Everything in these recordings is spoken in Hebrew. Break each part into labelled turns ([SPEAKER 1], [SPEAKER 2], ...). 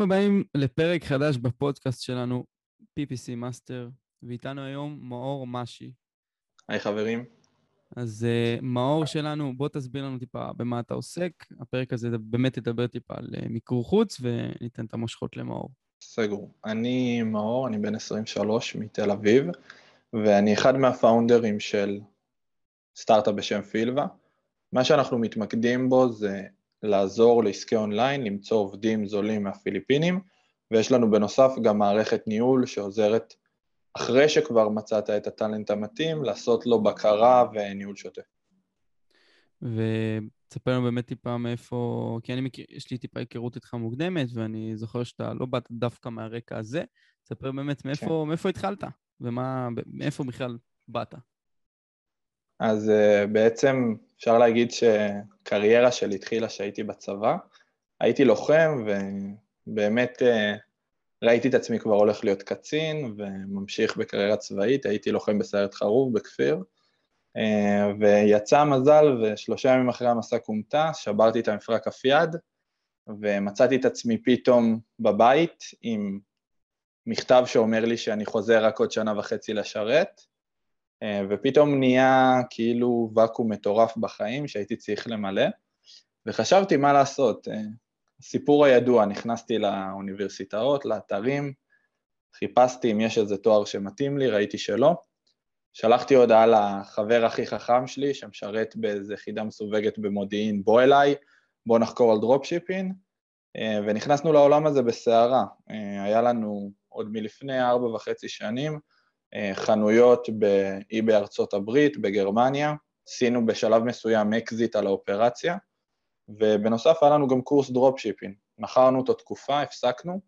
[SPEAKER 1] ברוכים הבאים לפרק חדש בפודקאסט שלנו, PPC Master, ואיתנו היום מאור מאשי.
[SPEAKER 2] היי חברים.
[SPEAKER 1] אז אה, מאור שלנו, בוא תסביר לנו טיפה במה אתה עוסק. הפרק הזה באמת ידבר טיפה על אה, מיקור חוץ, וניתן את המושכות למאור.
[SPEAKER 2] סגור. אני מאור, אני בן 23 מתל אביב, ואני אחד מה founderים של סטארט-אפ בשם פילבה. מה שאנחנו מתמקדים בו זה לעזור לעסקי אונליין למצוא עובדים זולים מהפיליפינים, ויש לנו בנוסף גם מערכת ניהול שעוזרת אחרי שכבר מצאת את הטאלנט המתאים, לעשות לו בקרה וניהול שוטף.
[SPEAKER 1] ותספר לנו באמת טיפה מאיפה, כי אני מכיר, יש לי טיפה היכרות איתך מוקדמת, ואני זוכר שאתה לא באת דווקא מהרקע הזה. תספר באמת מאיפה, כן. מאיפה התחלת, ומאיפה בכלל באת.
[SPEAKER 2] אז uh, בעצם אפשר להגיד שקריירה שלי התחילה כשהייתי בצבא. הייתי לוחם ובאמת uh, ראיתי את עצמי כבר הולך להיות קצין וממשיך בקריירה צבאית, הייתי לוחם בסיירת חרוב בכפיר. Uh, ויצא המזל ושלושה ימים אחרי המסע כומתה שברתי את המפרק כף יד ומצאתי את עצמי פתאום בבית עם מכתב שאומר לי שאני חוזר רק עוד שנה וחצי לשרת, אה, ופתאום נהיה כאילו ואקום מטורף בחיים שהייתי צריך למלא, וחשבתי מה לעשות. אה, הסיפור הידוע, נכנסתי לאוניברסיטאות, לאתרים, חיפשתי אם יש איזה תואר שמתאים לי, ראיתי שלא. שלחתי הודעה לחבר הכי חכם שלי, שמשרת באיזה יחידה מסווגת במודיעין, בוא אליי, בוא נחקור על דרופשיפין, אה, ונכנסנו לעולם הזה בסערה. היה לנו עוד מלפני ארבע וחצי שנים, אה, חנויות ב-eBay בארצות הברית, בגרמניה, עשינו בשלב מסוים אקזיט על האופרציה, ובנוסף היה לנו גם קורס dropshipping. מכרנו אותו תקופה, הפסקנו,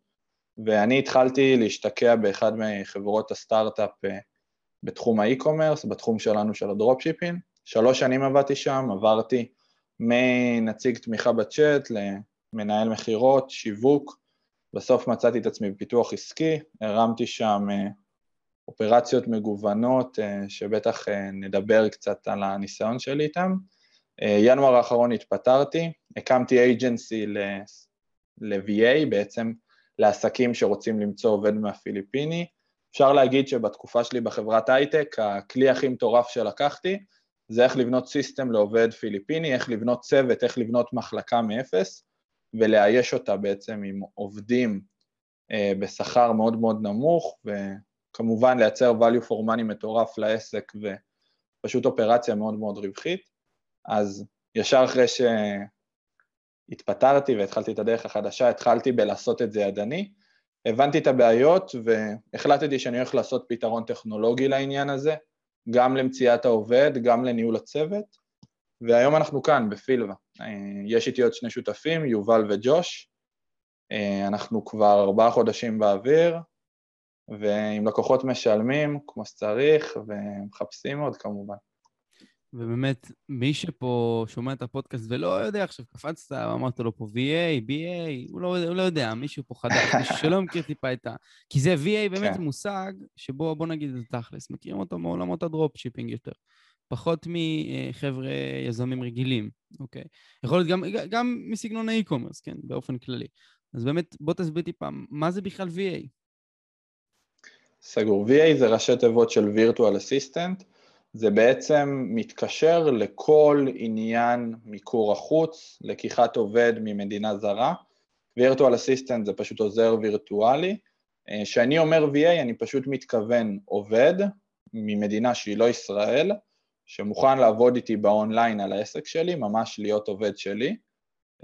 [SPEAKER 2] ואני התחלתי להשתקע באחד מחברות הסטארט-אפ אה, בתחום ה e-commerce, בתחום שלנו של ה dropshipping. שלוש שנים עבדתי שם, עברתי מנציג תמיכה בצ'אט למנהל מכירות, שיווק, בסוף מצאתי את עצמי בפיתוח עסקי, הרמתי שם אה, אופרציות מגוונות, אה, שבטח אה, נדבר קצת על הניסיון שלי איתם. ינואר האחרון התפטרתי, הקמתי agency ל-VA, בעצם לעסקים שרוצים למצוא עובד מהפיליפינים. אפשר להגיד שבתקופה שלי בחברת הייטק, הכלי הכי מטורף שלקחתי זה איך לבנות system לעובד פיליפיני, איך לבנות צוות, איך לבנות מחלקה מאפס, ולאייש אותה בעצם עם עובדים אה, בשכר מאוד מאוד נמוך, וכמובן לייצר value for money מטורף לעסק ופשוט אופרציה מאוד מאוד רווחית. אז ישר אחרי שהתפטרתי והתחלתי את הדרך החדשה, התחלתי בלעשות את זה ידני, הבנתי את הבעיות והחלטתי שאני הולך לעשות פתרון טכנולוגי לעניין הזה, גם למציאת העובד, גם לניהול הצוות, והיום אנחנו כאן, בפילבה. יש איתי עוד שני שותפים, יובל וג'וש. אנחנו כבר ארבעה חודשים באוויר, ועם לקוחות משלמים כמו שצריך, ומחפשים עוד כמובן.
[SPEAKER 1] ובאמת, מי שפה שומע את הפודקאסט ולא יודע, עכשיו קפצת, אמרת לו פה VA, VA, הוא לא, הוא לא יודע, מישהו פה חדש, מישהו שלא מכיר טיפה את ה... כי זה VA באמת כן. מושג שבו, בוא נגיד את זה תכלס, מכירים אותו מעולמות ה dropshipping יותר. פחות מחבר'ה יזמים רגילים, אוקיי? יכול להיות גם, גם מסגנון האי-קומרס, כן, באופן כללי. אז באמת, בוא תסביר טיפה, מה זה בכלל VA?
[SPEAKER 2] סגור. VA זה ראשי תיבות של virtual assistant, זה בעצם מתקשר לכל עניין מיקור החוץ, לקיחת עובד ממדינה זרה. virtual assistant זה פשוט עוזר וירטואלי. כשאני אומר VA אני פשוט מתכוון עובד ממדינה שהיא לא ישראל, שמוכן לעבוד איתי באונליין על העסק שלי, ממש להיות עובד שלי,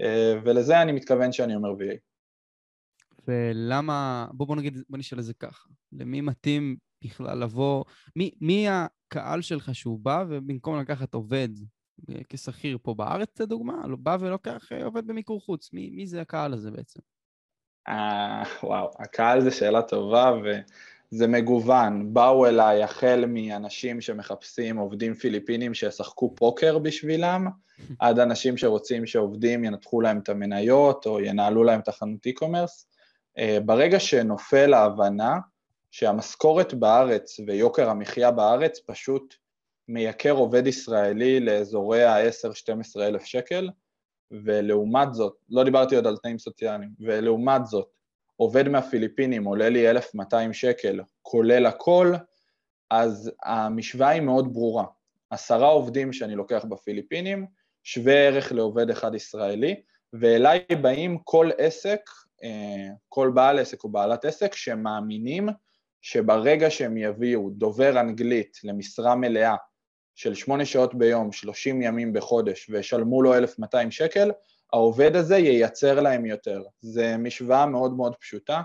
[SPEAKER 2] אה, ולזה אני מתכוון שאני אומר VA.
[SPEAKER 1] ולמה, בוא, בוא נגיד, בוא נשאל את זה ככה, למי מתאים בכלל לבוא, מי, מי הקהל שלך שהוא בא ובמקום לקחת עובד אה, כשכיר פה בארץ, לדוגמה, לא בא ולוקח אה, עובד במיקור חוץ, מי, מי זה הקהל הזה בעצם?
[SPEAKER 2] אה, וואו, הקהל זה שאלה טובה, ו... זה מגוון, באו אליי החל מאנשים שמחפשים עובדים פיליפינים שישחקו פוקר בשבילם, עד אנשים שרוצים שעובדים ינתחו להם את המניות או ינהלו להם את החנות e-commerce. אה, ברגע שנופל ההבנה שהמשכורת בארץ ויוקר המחיה בארץ פשוט מייקר עובד ישראלי לאזורי ה-10-12 אלף שקל, ולעומת זאת, לא דיברתי עוד על תנאים סוציאליים, ולעומת זאת, עובד מהפיליפינים עולה לי 1,200 שקל, כולל הכל, אז המשוואה היא מאוד ברורה. עשרה עובדים שאני לוקח בפיליפינים, שווה ערך לעובד אחד ישראלי, ואליי באים כל עסק, כל בעל עסק או בעלת עסק שמאמינים שברגע שהם יביאו דובר אנגלית למשרה מלאה של שמונה שעות ביום, 30 ימים בחודש, וישלמו לו 1,200 שקל, העובד הזה ייצר להם יותר. זו משוואה מאוד מאוד פשוטה.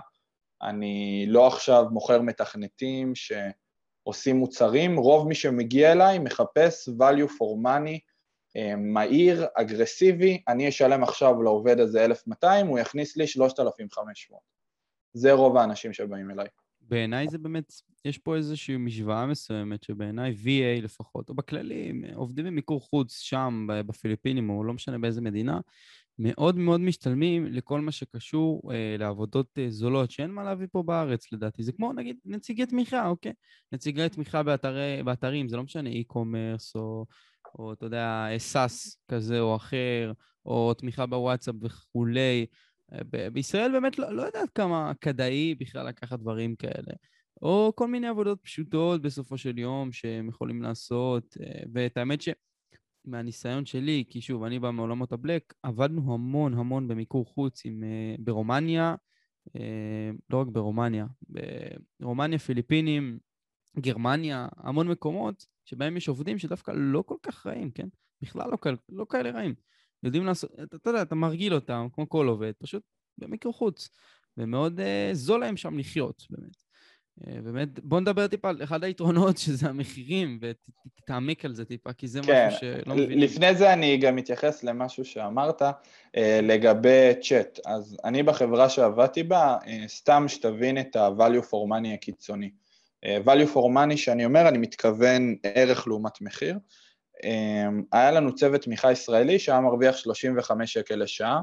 [SPEAKER 2] אני לא עכשיו מוכר מתכנתים שעושים מוצרים, רוב מי שמגיע אליי מחפש value for money מהיר, אגרסיבי, אני אשלם עכשיו לעובד הזה 1,200, הוא יכניס לי 3,500. זה רוב האנשים שבאים אליי.
[SPEAKER 1] בעיניי זה באמת, יש פה איזושהי משוואה מסוימת שבעיניי VA לפחות, או בכללי, עובדים במיקור חוץ שם, בפיליפינים, או לא משנה באיזה מדינה, מאוד מאוד משתלמים לכל מה שקשור אה, לעבודות אה, זולות שאין מה להביא פה בארץ לדעתי. זה כמו נגיד נציגי תמיכה, אוקיי? נציגי תמיכה באתרי, באתרים, זה לא משנה e-commerce או, או אתה יודע, סאס כזה או אחר, או תמיכה בוואטסאפ וכולי. אה, בישראל באמת לא, לא יודעת כמה כדאי בכלל לקחת דברים כאלה. או כל מיני עבודות פשוטות בסופו של יום שהם יכולים לעשות, אה, ואת האמת שמהניסיון שלי, כי שוב, אני בא מעולמות הבלק, עבדנו המון המון במיקור חוץ עם, אה, ברומניה, לא רק ברומניה, ברומניה, פיליפינים, גרמניה, המון מקומות שבהם יש עובדים שדווקא לא כל כך רעים, כן? בכלל לא, לא כאלה רעים. יודעים לעשות, אתה, אתה יודע, אתה מרגיל אותם, כמו כל עובד, פשוט במיקרו חוץ. ומאוד uh, זול להם שם לחיות, באמת. Uh, באמת, בוא נדבר טיפה על אחד היתרונות, שזה המחירים, ותתעמק על זה טיפה, כי זה כן. משהו שלא מבינים.
[SPEAKER 2] לפני זה אני גם אתייחס למשהו שאמרת uh, לגבי צ'אט. אז אני בחברה שעבדתי בה, uh, סתם שתבין את ה-value for money הקיצוני. Uh, value for money שאני אומר, אני מתכוון ערך לעומת מחיר. אמ, היה לנו צוות תמיכה ישראלי שהיה מרוויח 35 שקל לשעה,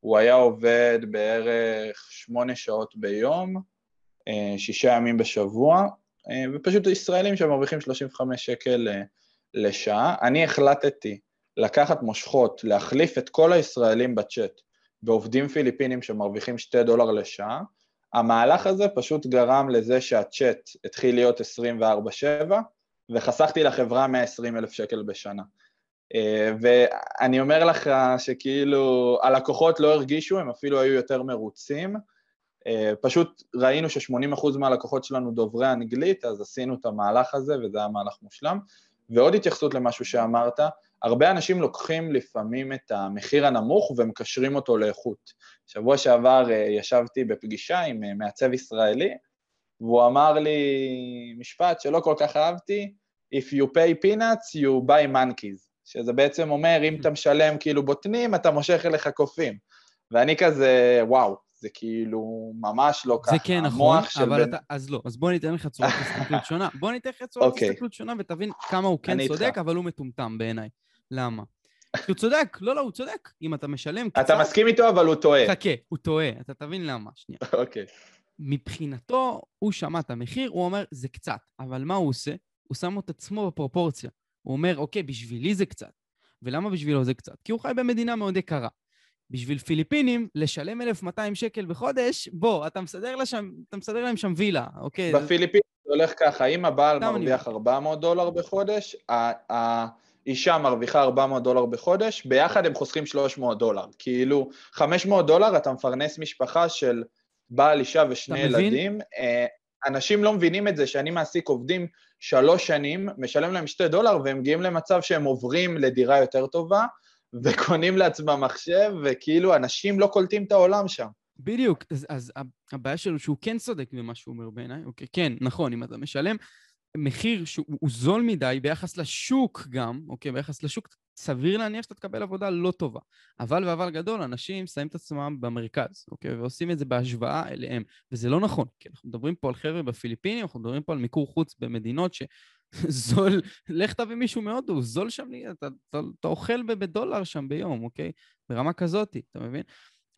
[SPEAKER 2] הוא היה עובד בערך שמונה שעות ביום, אה, שישה ימים בשבוע, אה, ופשוט ישראלים שמרוויחים 35 שקל אה, לשעה. אני החלטתי לקחת מושכות, להחליף את כל הישראלים בצ'אט בעובדים פיליפינים שמרוויחים 2 דולר לשעה. המהלך הזה פשוט גרם לזה שהצ'אט התחיל להיות 24/7, וחסכתי לחברה 120 אלף שקל בשנה. אה, ואני אומר לך שכאילו הלקוחות לא הרגישו, הם אפילו היו יותר מרוצים. אה, פשוט ראינו ש-80% מהלקוחות שלנו דוברי אנגלית, אז עשינו את המהלך הזה וזה היה מהלך מושלם. ועוד התייחסות למשהו שאמרת, הרבה אנשים לוקחים לפעמים את המחיר הנמוך ומקשרים אותו לאיכות. שבוע שעבר אה, ישבתי בפגישה עם מעצב ישראלי, והוא אמר לי משפט שלא כל כך אהבתי, If you pay peanuts, you buy monkeys, שזה בעצם אומר, אם אתה משלם כאילו בוטנים, אתה מושך אליך קופים. ואני כזה, וואו, זה כאילו ממש לא ככה.
[SPEAKER 1] זה כן נכון, אבל בין... אתה... אז לא, אז בוא ניתן לך צורת הסתכלות שונה. בוא ניתן לך צורת okay. אוקיי. הסתכלות שונה ותבין כמה הוא כן צודק, איתך. אבל הוא מטומטם בעיניי. למה? הוא צודק, לא, לא, הוא צודק. אם אתה משלם
[SPEAKER 2] קצת... אתה מסכים איתו, אבל הוא טועה.
[SPEAKER 1] חכה, הוא טועה, אתה תבין למה, שנייה.
[SPEAKER 2] אוקיי.
[SPEAKER 1] מבחינתו, הוא שמע את המחיר, הוא אומר, זה קצת. אבל מה הוא עושה? הוא שם את עצמו בפרופורציה. הוא אומר, אוקיי, בשבילי זה קצת. ולמה בשבילו זה קצת? כי הוא חי במדינה מאוד יקרה. בשביל פיליפינים, לשלם 1,200 שקל בחודש, בוא, אתה מסדר, לשם, אתה מסדר להם שם וילה, אוקיי?
[SPEAKER 2] בפיליפינים זה הולך ככה, אם הבעל מרוויח 400 דולר בחודש, האישה מרוויחה 400 דולר בחודש, ביחד הם חוסכים 300 דולר. כאילו, 500 דולר אתה מפרנס משפחה של בעל, אישה ושני ילדים. אה, אנשים לא מבינים את זה שאני מעסיק עובדים שלוש שנים, משלם להם שתי דולר והם מגיעים למצב שהם עוברים לדירה יותר טובה וקונים לעצמם מחשב, וכאילו אנשים לא קולטים את העולם שם.
[SPEAKER 1] בדיוק, אז, אז הבעיה שלו שהוא כן צודק במה שהוא אומר בעיניי, אוקיי, כן, נכון, אם אתה משלם מחיר שהוא זול מדי ביחס לשוק גם, אוקיי, ביחס לשוק, סביר להניח שאתה תקבל עבודה לא טובה. אבל ואבל גדול, אנשים שמים את עצמם במרכז, אוקיי, ועושים את זה בהשוואה אליהם, וזה לא נכון, כי אנחנו מדברים פה על חבר'ה בפיליפינים, אנחנו מדברים פה על מיקור חוץ במדינות שזול, לך תביא מישהו מהודו, זול שם, אתה, אתה, אתה אוכל בדולר שם ביום, אוקיי? ברמה כזאת, אתה מבין?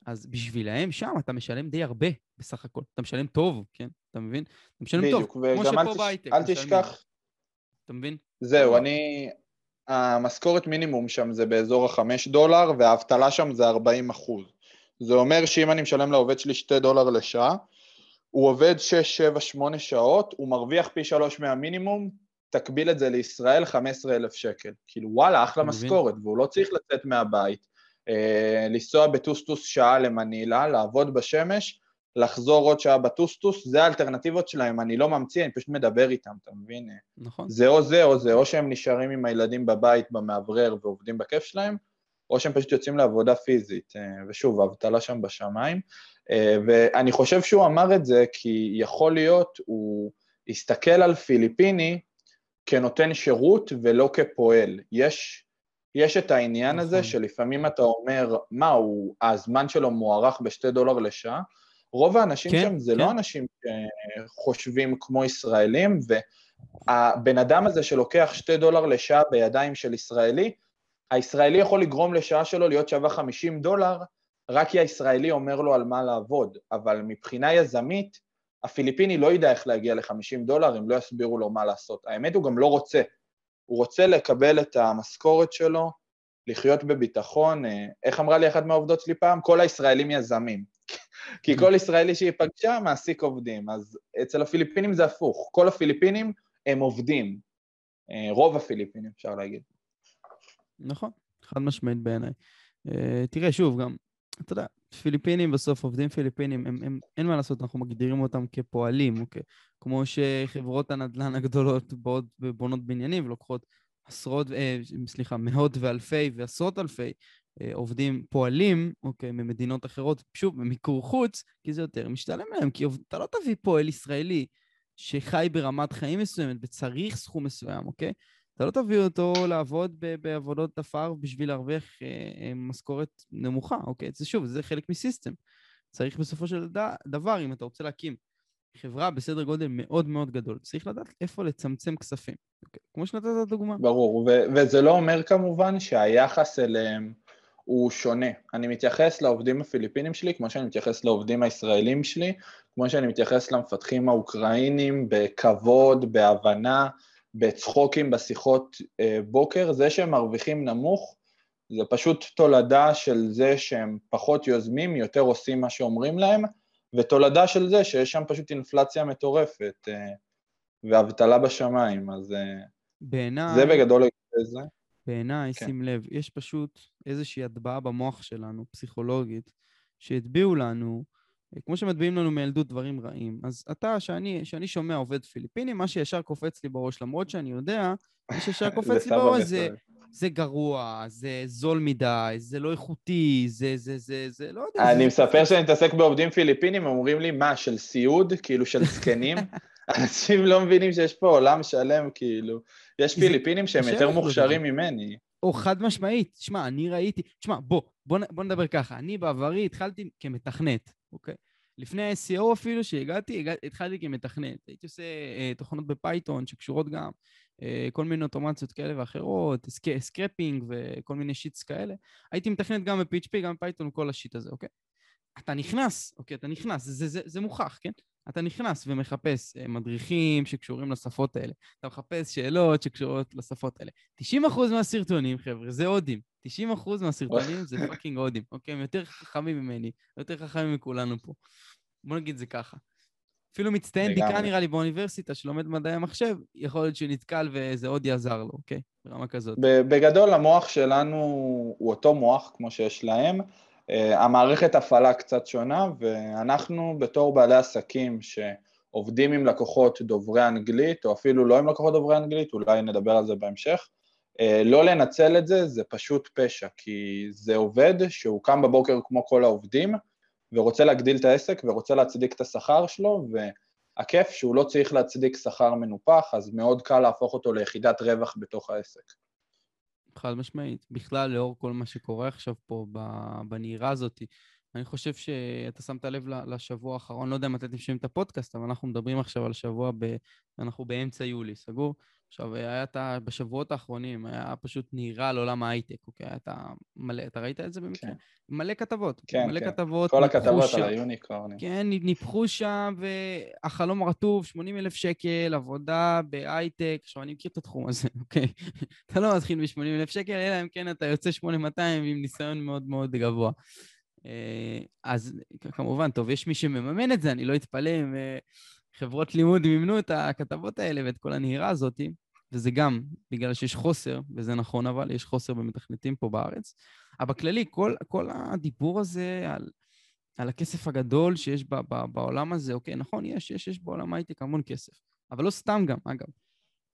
[SPEAKER 1] אז בשבילהם שם אתה משלם די הרבה בסך הכל. אתה משלם טוב, כן? אתה מבין? אתה משלם
[SPEAKER 2] בדיוק,
[SPEAKER 1] טוב, כמו שפה בהייטק.
[SPEAKER 2] אל תשכח...
[SPEAKER 1] אתה מבין?
[SPEAKER 2] זהו, אני... המשכורת מינימום שם זה באזור החמש דולר, והאבטלה שם זה 40 אחוז. זה אומר שאם אני משלם לעובד שלי 2 דולר לשעה, הוא עובד 6, 7, 8 שעות, הוא מרוויח פי 3 מהמינימום, תקביל את זה לישראל 15,000 שקל. כאילו וואלה, אחלה משכורת, והוא לא צריך לצאת מהבית, לנסוע בטוסטוס שעה למנילה, לעבוד בשמש, לחזור עוד שעה בטוסטוס, זה האלטרנטיבות שלהם, אני לא ממציא, אני פשוט מדבר איתם, אתה מבין?
[SPEAKER 1] נכון.
[SPEAKER 2] זה או זה או זה, או שהם נשארים עם הילדים בבית במאוורר ועובדים בכיף שלהם, או שהם פשוט יוצאים לעבודה פיזית, אה, ושוב, האבטלה שם בשמיים. אה, ואני חושב שהוא אמר את זה כי יכול להיות, הוא הסתכל על פיליפיני כנותן שירות ולא כפועל. יש, יש את העניין הזה נכון. שלפעמים אתה אומר, מה, הוא, הזמן שלו מוערך בשתי דולר לשעה, רוב האנשים כן, שם זה לא כן. לא אנשים שחושבים כמו ישראלים, והבן אדם הזה שלוקח שתי דולר לשעה בידיים של ישראלי, הישראלי יכול לגרום לשעה שלו להיות שווה 50 דולר, רק כי הישראלי אומר לו על מה לעבוד, אבל מבחינה יזמית, הפיליפיני לא ידע איך להגיע ל-50 דולר אם לא יסבירו לו מה לעשות. האמת, הוא גם לא רוצה. הוא רוצה לקבל את המשכורת שלו, לחיות בביטחון. אה, איך אמרה לי אחת מהעובדות שלי פעם? כל הישראלים יזמים. כי כל ישראלי שהיא פגשה מעסיק עובדים. אז אצל הפיליפינים זה הפוך. כל הפיליפינים הם עובדים. אה, רוב הפיליפינים, אפשר להגיד.
[SPEAKER 1] נכון, חד משמעית בעיניי. Uh, תראה, שוב, גם, אתה יודע, פיליפינים בסוף, עובדים פיליפינים, הם, הם, אין מה לעשות, אנחנו מגדירים אותם כפועלים, אוקיי? כמו שחברות הנדל"ן הגדולות באות ובונות בניינים ולוקחות עשרות, אה, סליחה, מאות ואלפי ועשרות אלפי אה, עובדים פועלים, אוקיי, ממדינות אחרות, שוב, במיקור חוץ, כי זה יותר משתלם להם, כי אתה לא תביא פועל ישראלי שחי ברמת חיים מסוימת וצריך סכום מסוים, אוקיי? אתה לא תביא אותו לעבוד בעבודות עפר בשביל להרוויח אה, אה, משכורת נמוכה, אוקיי? זה שוב, זה חלק מסיסטם. צריך בסופו של דבר, אם אתה רוצה להקים חברה בסדר גודל מאוד מאוד גדול, צריך לדעת איפה לצמצם כספים, אוקיי? כמו שנתת דוגמה.
[SPEAKER 2] ברור, ו- וזה לא אומר כמובן שהיחס אליהם הוא שונה. אני מתייחס לעובדים הפיליפינים שלי כמו שאני מתייחס לעובדים הישראלים שלי, כמו שאני מתייחס למפתחים האוקראינים בכבוד, בהבנה, בצחוקים בשיחות אה, בוקר, זה שהם מרוויחים נמוך, זה פשוט תולדה של זה שהם פחות יוזמים, יותר עושים מה שאומרים להם, ותולדה של זה שיש שם פשוט אינפלציה מטורפת אה, ואבטלה בשמיים, אז אה, בעיניי... זה בגדול זה.
[SPEAKER 1] בעיניי, כן. שים לב, יש פשוט איזושהי הטבעה במוח שלנו, פסיכולוגית, שהטביעו לנו כמו שמטביעים לנו מילדות דברים רעים. אז אתה, שאני, שאני שומע עובד פיליפיני, מה שישר קופץ לי בראש, למרות שאני יודע, מה שישר קופץ לי בראש זה, זה גרוע, זה זול מדי, זה לא איכותי, זה, זה, זה, זה, לא יודע.
[SPEAKER 2] אני מספר שאני מתעסק בעובדים פיליפינים, אומרים לי, מה, של סיעוד? כאילו, של זקנים? אנשים לא מבינים שיש פה עולם שלם, כאילו. יש פיליפינים שהם יותר מוכשרים ממני.
[SPEAKER 1] או חד משמעית, תשמע, אני ראיתי, תשמע, בוא, בוא, בוא נדבר ככה, אני בעברי התחלתי כמתכנת, אוקיי? לפני ה-SEO אפילו, שהגעתי, הגע, התחלתי כמתכנת. הייתי עושה אה, תוכנות בפייתון שקשורות גם, אה, כל מיני אוטומציות כאלה ואחרות, סק, scraping וכל מיני shits כאלה. הייתי מתכנת גם ב-PHP, גם בפייתון, כל ה shit הזה, אוקיי? אתה נכנס, אוקיי, אתה נכנס, זה, זה, זה, זה מוכח, כן? אתה נכנס ומחפש אה, מדריכים שקשורים לשפות האלה. אתה מחפש שאלות שקשורות לשפות האלה. 90% מהסרטונים, חבר'ה, זה הודים. 90% מהסרטונים זה fucking הודים, אוקיי? הם יותר חכמים ממני, יותר חכמים מכולנו פה. בוא נגיד זה ככה. אפילו מצטיין דיקה נראה לי באוניברסיטה שלומד מדעי המחשב, יכול להיות שהוא נתקל ואיזה הודי עזר לו, אוקיי? ברמה כזאת.
[SPEAKER 2] בגדול המוח שלנו הוא אותו מוח כמו שיש להם. Uh, המערכת הפעלה קצת שונה, ואנחנו בתור בעלי עסקים שעובדים עם לקוחות דוברי אנגלית, או אפילו לא עם לקוחות דוברי אנגלית, אולי נדבר על זה בהמשך, uh, לא לנצל את זה זה פשוט פשע, כי זה עובד שהוא קם בבוקר כמו כל העובדים, ורוצה להגדיל את העסק ורוצה להצדיק את השכר שלו, והכיף שהוא לא צריך להצדיק שכר מנופח, אז מאוד קל להפוך אותו ליחידת רווח בתוך העסק.
[SPEAKER 1] חד משמעית. בכלל, לאור כל מה שקורה עכשיו פה בנהירה הזאת, אני חושב שאתה שמת לב לשבוע האחרון, לא יודע מתי אתם שומעים את הפודקאסט, אבל אנחנו מדברים עכשיו על שבוע, ב... אנחנו באמצע יולי, סגור? עכשיו, היה את ה... בשבועות האחרונים, היה פשוט נהירה על עולם ההייטק, אוקיי? אתה מלא, אתה ראית את זה במקרה? כן. מלא כתבות.
[SPEAKER 2] כן,
[SPEAKER 1] מלא
[SPEAKER 2] כן.
[SPEAKER 1] כתבות.
[SPEAKER 2] כל הכתבות שם. על היוניקורנים.
[SPEAKER 1] כן, ניפחו שם, והחלום הרטוב, 80 אלף שקל, עבודה בהייטק. עכשיו, אני מכיר את התחום הזה, אוקיי? אתה לא מתחיל ב-80 אלף שקל, אלא אם כן אתה יוצא 8200 עם ניסיון מאוד מאוד גבוה. אז כמובן, טוב, יש מי שמממן את זה, אני לא אתפלא אם חברות לימוד מימנו את הכתבות האלה ואת כל הנהירה הזאת, וזה גם בגלל שיש חוסר, וזה נכון אבל, יש חוסר במתכנתים פה בארץ. אבל בכללי, כל, כל הדיבור הזה על, על הכסף הגדול שיש ב, ב, בעולם הזה, אוקיי, נכון, יש, יש, יש בעולם הייטק המון כסף, אבל לא סתם גם, אגב.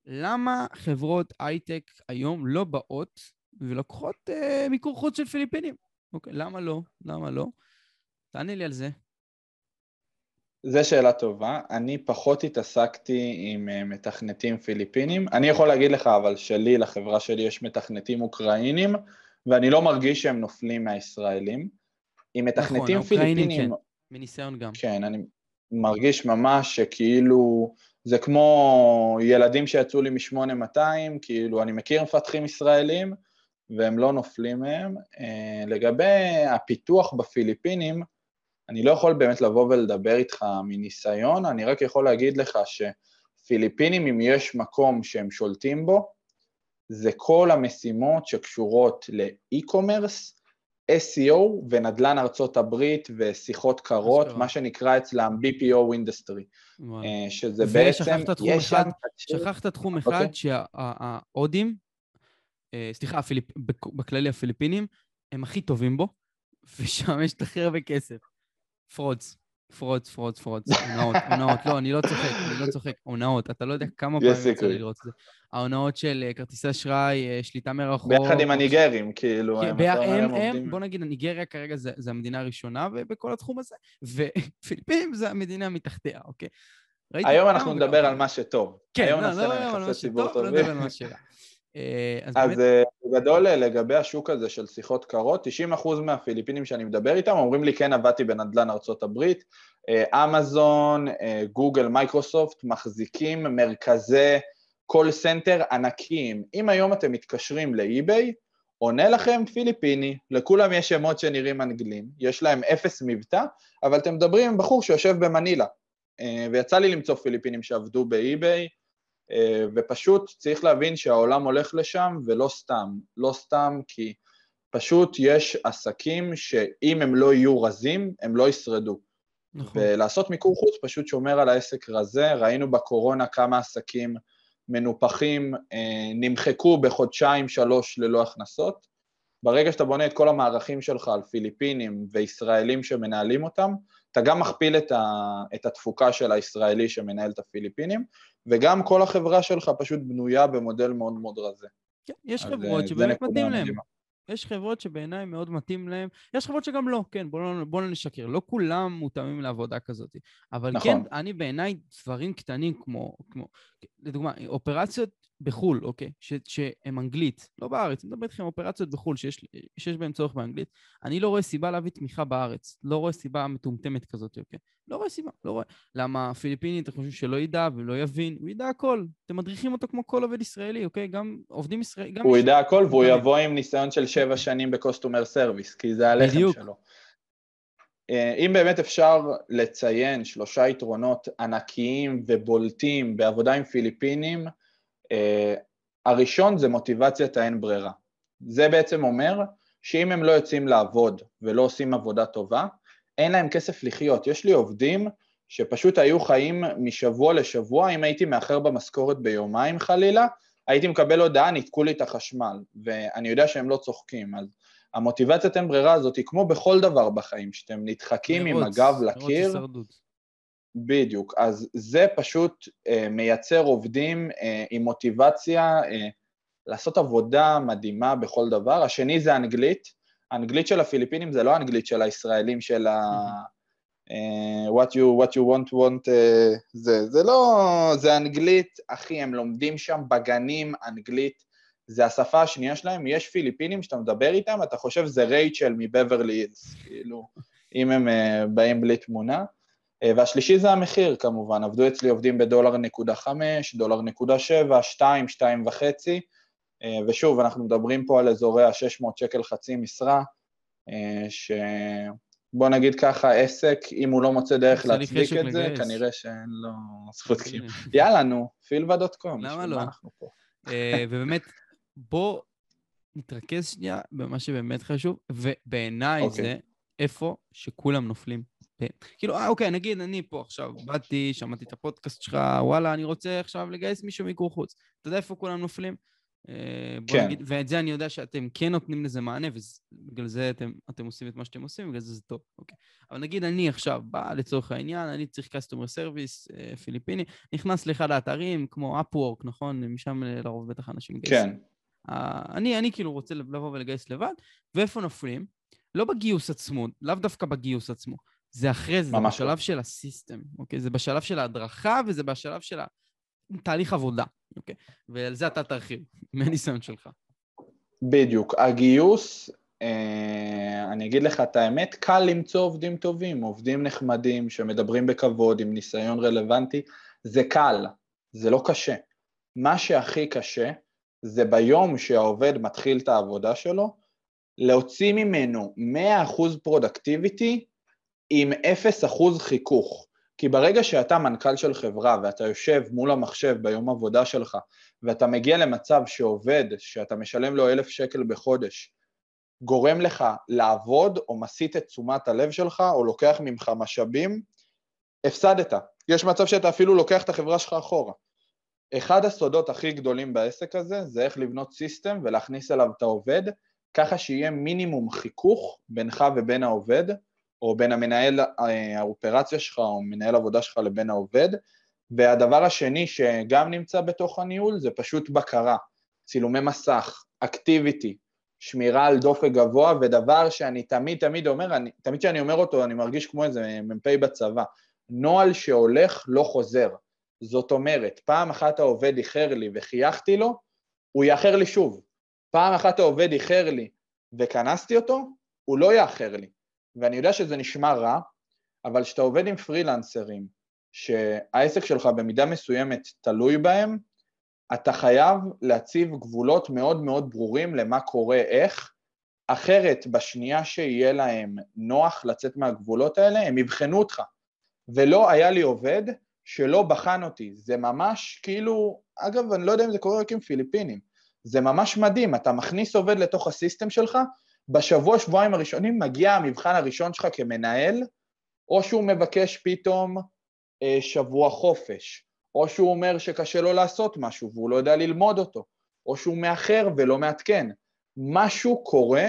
[SPEAKER 1] למה חברות הייטק היום לא באות ולוקחות אה, מיקור חוץ של פיליפינים? אוקיי, למה לא? למה לא? תענה לי על זה.
[SPEAKER 2] זו שאלה טובה. אני פחות התעסקתי עם אה, מתכנתים פיליפינים. אני יכול להגיד לך, אבל שלי, לחברה שלי, יש מתכנתים אוקראינים, ואני לא מרגיש שהם נופלים מהישראלים. עם מתכנתים נכון, פיליפינים...
[SPEAKER 1] כן, מניסיון גם.
[SPEAKER 2] כן, אני מרגיש ממש שכאילו... זה כמו ילדים שיצאו לי מ-8200, כאילו, אני מכיר מפתחים ישראלים, והם לא נופלים מהם. אה, לגבי הפיתוח בפיליפינים, אני לא יכול באמת לבוא ולדבר איתך מניסיון, אני רק יכול להגיד לך שפיליפינים, אם יש מקום שהם שולטים בו, זה כל המשימות שקשורות ל e-commerce, SEO ונדל"ן ארצות הברית ושיחות קרות, מה שנקרא אצלם BPO industry, אה, שזה בעצם,
[SPEAKER 1] יש שם... שכחת תחום אחד אוקיי. שההודים, אה, סליחה, בכללי הפיליפינים, הם הכי טובים בו, ושם יש את הכי הרבה כסף. frauds. frauds, frauds, frauds, הונאות, הונאות, לא, אני לא צוחק, אני לא צוחק, הונאות, אתה לא יודע כמה פעמים יצא לי לראות את זה. ההונאות של אה, כרטיסי אשראי, אה, שליטה מרחוק.
[SPEAKER 2] ביחד עם הניגרים, כאילו,
[SPEAKER 1] הם, הם, הם, בוא נגיד, הניגריה כרגע זה, זה המדינה הראשונה בכל התחום הזה, ופיליפינים זה המדינה מתחתיה, אוקיי?
[SPEAKER 2] היום אנחנו נדבר על מה שטוב.
[SPEAKER 1] כן, לא, לא, לא, על מה שטוב, לא נדבר על מה שרע.
[SPEAKER 2] אה, אז, אז באמת... בגדול לגבי השוק הזה של שיחות קרות, 90% מהפיליפינים שאני מדבר איתם אומרים לי כן עבדתי בנדל"ן ארצות הברית, אמזון, גוגל, מייקרוסופט מחזיקים מרכזי call center ענקיים. אם היום אתם מתקשרים ל-eBay, עונה לכם פיליפיני, לכולם יש שמות שנראים אנגלים, יש להם אפס מבטא, אבל אתם מדברים עם בחור שיושב במנילה. אה, ויצא לי למצוא פיליפינים שעבדו ב-eBay, אה, ופשוט צריך להבין שהעולם הולך לשם ולא סתם, לא סתם כי פשוט יש עסקים שאם הם לא יהיו רזים, הם לא ישרדו. נכון. ולעשות מיקור חוץ פשוט שומר על העסק רזה, ראינו בקורונה כמה עסקים מנופחים אה, נמחקו בחודשיים שלוש ללא הכנסות. ברגע שאתה בונה את כל המערכים שלך על פיליפינים וישראלים שמנהלים אותם, אתה גם מכפיל את, ה, את התפוקה של הישראלי שמנהל את הפיליפינים, וגם כל החברה שלך פשוט בנויה במודל מאוד מאוד רזה.
[SPEAKER 1] כן, יש חברות אה, שבאמת מתאים להם. יש חברות שבעיניי מאוד מתאים להם, יש חברות שגם לא, כן, בואו לא, בוא לא נשקר, לא כולם מותאמים לעבודה כזאת. אבל נכון. כן, אני בעיניי דברים קטנים כמו, כמו, לדוגמה, אופרציות בחו"ל, אוקיי, ש, שהם אנגלית, לא בארץ, אני מדבר איתכם אופרציות בחו"ל שיש, שיש בהן צורך באנגלית, אני לא רואה סיבה להביא תמיכה בארץ, לא רואה סיבה מטומטמת כזאת, אוקיי? לא רואה סיבה, לא רואה. למה פיליפיני, אתם חושבים שלא ידע ולא יבין, הוא ידע הכל. אתם מדריכים אותו כמו כל עובד ישראלי, אוקיי? גם עובדים ישראלים,
[SPEAKER 2] הוא ידע הכל והוא יבוא עם ניסיון של שבע שנים ב customer service, כי זה הלחם בדיוק. שלו. אה, אם באמת אפשר לציין שלושה יתרונות ענקיים ובולטים בעבודה עם פיליפינים, הראשון זה מוטיבציית האין ברירה. זה בעצם אומר שאם הם לא יוצאים לעבוד ולא עושים עבודה טובה, אין להם כסף לחיות. יש לי עובדים שפשוט היו חיים משבוע לשבוע, אם הייתי מאחר במשכורת ביומיים חלילה, הייתי מקבל הודעה, ניתקו לי את החשמל, ואני יודע שהם לא צוחקים, אז המוטיבציית אין ברירה הזאת היא כמו בכל דבר בחיים, שאתם נדחקים עם הגב לקיר, בדיוק, אז זה פשוט אה, מייצר עובדים אה, עם מוטיבציה אה, לעשות עבודה מדהימה בכל דבר. השני זה אנגלית, האנגלית של הפיליפינים זה לא האנגלית של הישראלים של ה... Uh, what you, what you want, want, uh, זה, זה לא, זה אנגלית, אחי, הם לומדים שם בגנים אנגלית, זה השפה השנייה שלהם, יש פיליפינים שאתה מדבר איתם, אתה חושב זה רייצ'ל מבברלי הילס, כאילו, אם הם uh, באים בלי תמונה. אה, והשלישי זה המחיר כמובן, עבדו אצלי עובדים בדולר נקודה חמש, דולר נקודה שבע, שתיים, שתיים וחצי, אה, ושוב, אנחנו מדברים פה על אזורי ה-600 שקל חצי משרה, אה, שבוא נגיד ככה, עסק, אם הוא לא מוצא דרך להצדיק את זה, כנראה שאין לו זכות קיום. יאללה, נו, פילבה דוט קום,
[SPEAKER 1] למה לא? ובאמת, בוא נתרכז שנייה במה שבאמת חשוב, ובעיניי okay. אוקיי. זה איפה שכולם נופלים. כאילו, אה, אוקיי, נגיד אני פה עכשיו, באתי, שמעתי את הפודקאסט שלך, וואלה, אני רוצה עכשיו לגייס מישהו מיקור חוץ. אתה יודע איפה כולם נופלים? אה, כן. נגיד, ואת זה אני יודע שאתם כן נותנים לזה מענה, ובגלל זה אתם, אתם עושים את מה שאתם עושים, בגלל זה זה טוב, אוקיי. אבל נגיד אני עכשיו בא לצורך העניין, אני צריך customer service אה, פיליפיני, נכנס לאחד האתרים, כמו Upwork, נכון? משם לרוב בטח אנשים
[SPEAKER 2] גייסים. כן.
[SPEAKER 1] אני, אני כאילו רוצה לבוא ולגייס לבד, ואיפה נופלים? לא בגיוס עצמו, לאו דווקא בגיוס עצמו. זה אחרי זה, זה בשלב לא. של הסיסטם, אוקיי? זה בשלב של ההדרכה וזה בשלב של התהליך עבודה, אוקיי? ועל זה אתה תרחיב, מהניסיון שלך.
[SPEAKER 2] בדיוק. הגיוס, אה, אני אגיד לך את האמת, קל למצוא עובדים טובים, עובדים נחמדים, שמדברים בכבוד, עם ניסיון רלוונטי, זה קל, זה לא קשה. מה שהכי קשה, זה ביום שהעובד מתחיל את העבודה שלו, להוציא ממנו 100% productivity עם 0% חיכוך. כי ברגע שאתה מנכ"ל של חברה ואתה יושב מול המחשב ביום עבודה שלך ואתה מגיע למצב שעובד, שאתה משלם לו אלף שקל בחודש, גורם לך לעבוד או מסיט את תשומת הלב שלך או לוקח ממך משאבים, הפסדת. יש מצב שאתה אפילו לוקח את החברה שלך אחורה. אחד הסודות הכי גדולים בעסק הזה זה איך לבנות סיסטם ולהכניס אליו את העובד, ככה שיהיה מינימום חיכוך בינך ובין העובד, או בין המנהל אה, האופרציה שלך או מנהל עבודה שלך לבין העובד, והדבר השני שגם נמצא בתוך הניהול זה פשוט בקרה, צילומי מסך, אקטיביטי, שמירה על דופק גבוה, ודבר שאני תמיד תמיד אומר, אני, תמיד כשאני אומר אותו אני מרגיש כמו איזה מ"פ בצבא, נוהל שהולך לא חוזר. זאת אומרת, פעם אחת העובד איחר לי וחייכתי לו, הוא יאחר לי שוב. פעם אחת העובד איחר לי וכנסתי אותו, הוא לא יאחר לי. ואני יודע שזה נשמע רע, אבל כשאתה עובד עם פרילנסרים, שהעסק שלך במידה מסוימת תלוי בהם, אתה חייב להציב גבולות מאוד מאוד ברורים למה קורה איך, אחרת בשנייה שיהיה להם נוח לצאת מהגבולות האלה, הם יבחנו אותך. ולא היה לי עובד שלא בחן אותי, זה ממש כאילו, אגב, אני לא יודע אם זה קורה רק עם פיליפינים, זה ממש מדהים, אתה מכניס עובד לתוך הסיסטם שלך, בשבוע, שבועיים הראשונים מגיע המבחן הראשון שלך כמנהל, או שהוא מבקש פתאום אה, שבוע חופש, או שהוא אומר שקשה לו לעשות משהו והוא לא יודע ללמוד אותו, או שהוא מאחר ולא מעדכן. משהו קורה,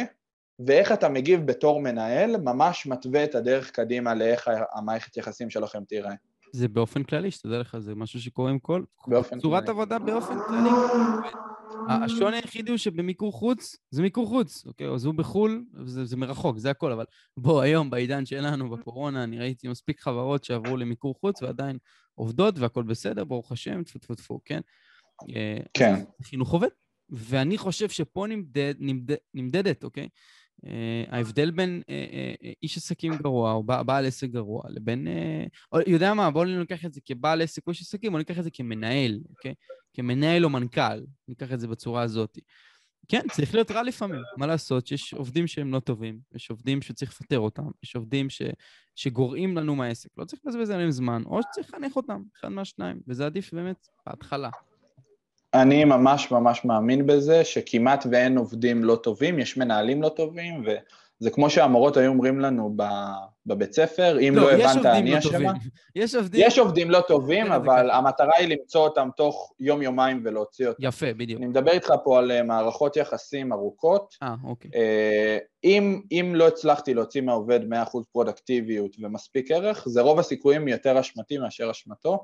[SPEAKER 2] ואיך אתה מגיב בתור מנהל, ממש מתווה את הדרך קדימה לאיך המערכת יחסים שלכם תיראה.
[SPEAKER 1] זה באופן כללי, שתדע לך, זה משהו שקורה עם כל... באופן צורת כללי. עבודה באופן כללי. השוני היחידי הוא שבמיקור חוץ, זה מיקור חוץ, אוקיי? אז הוא בחו"ל, זה, זה מרחוק, זה הכל, אבל בוא, היום, בעידן שלנו, בקורונה, אני ראיתי מספיק חברות שעברו למיקור חוץ ועדיין עובדות והכל בסדר, ברוך השם, טפו טפו טפו, כן?
[SPEAKER 2] אה, כן.
[SPEAKER 1] חינוך עובד. ואני חושב שפה נמדד, נמדד, נמדדת, אוקיי? Uh, ההבדל בין uh, uh, איש עסקים גרוע או בעל עסק גרוע לבין... יודע מה, בואו ניקח את זה כבעל עסק או איש עסקים, בואו ניקח את זה כמנהל, אוקיי? כמנהל או מנכ"ל, ניקח את זה בצורה הזאת. כן, צריך להיות רע לפעמים, מה לעשות שיש עובדים שהם לא טובים, יש עובדים שצריך לפטר אותם, יש עובדים ש, שגורעים לנו מהעסק, לא צריך לבזבז עליהם זמן, או שצריך לחנך אותם, אחד מהשניים, וזה עדיף באמת בהתחלה.
[SPEAKER 2] אני ממש ממש מאמין בזה שכמעט ואין עובדים לא טובים, יש מנהלים לא טובים, וזה כמו שהמורות היו אומרים לנו בבית ספר, אם לא, לא הבנת, אני
[SPEAKER 1] לא אשמה. יש עובדים...
[SPEAKER 2] יש עובדים לא טובים, כן, אבל המטרה היא למצוא אותם תוך יום-יומיים ולהוציא אותם.
[SPEAKER 1] יפה, בדיוק.
[SPEAKER 2] אני מדבר איתך פה על אה, מערכות יחסים ארוכות.
[SPEAKER 1] אה, אוקיי.
[SPEAKER 2] אה, אם, אם לא הצלחתי להוציא מהעובד 100% פרודקטיביות ומספיק ערך, זה רוב הסיכויים יותר אשמתי מאשר אשמתו.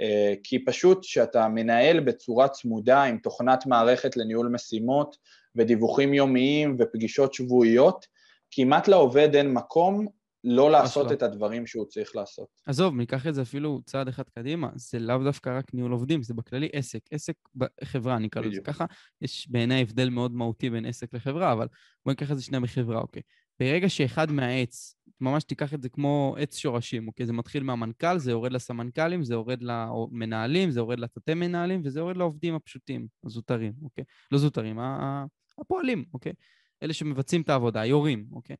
[SPEAKER 2] אה, כי פשוט כשאתה מנהל בצורה צמודה עם תוכנת מערכת לניהול משימות ודיווחים יומיים ופגישות שבועיות, כמעט לעובד אין מקום לא לעשות לא. את הדברים שהוא צריך לעשות.
[SPEAKER 1] עזוב, ניקח את זה אפילו צעד אחד קדימה, זה לאו דווקא רק ניהול עובדים, זה בכללי עסק, עסק בחברה, נקרא לזה ככה. יש בעיניי הבדל מאוד מהותי בין עסק לחברה, אבל בואי ניקח את זה שנייה בחברה, אוקיי. ברגע שאחד מהעץ, ממש תיקח את זה כמו עץ שורשים, אוקיי? זה מתחיל מהמנכ"ל, זה יורד לסמנכ"לים, זה יורד למנהלים, זה יורד לתתי מנהלים, וזה יורד לעובדים הפשוטים, הזוטרים, אוקיי? לא זוטרים, הפועלים, אוקיי? אלה שמבצעים את העבודה, היורים, אוקיי?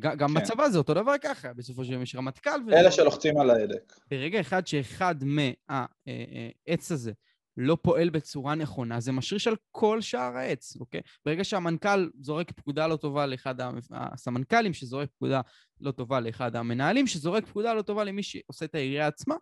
[SPEAKER 1] גם כן. בצבא זה אותו דבר ככה, בסופו של יום יש רמטכ"ל.
[SPEAKER 2] אלה שלוחצים על ההדק.
[SPEAKER 1] ברגע אחד שאחד מהעץ הזה לא פועל בצורה נכונה, זה משריש על כל שאר העץ, אוקיי? ברגע שהמנכ"ל זורק פקודה לא טובה לאחד הסמנכ"לים, שזורק פקודה לא טובה לאחד המנהלים, שזורק פקודה לא טובה למי שעושה את העירייה עצמה,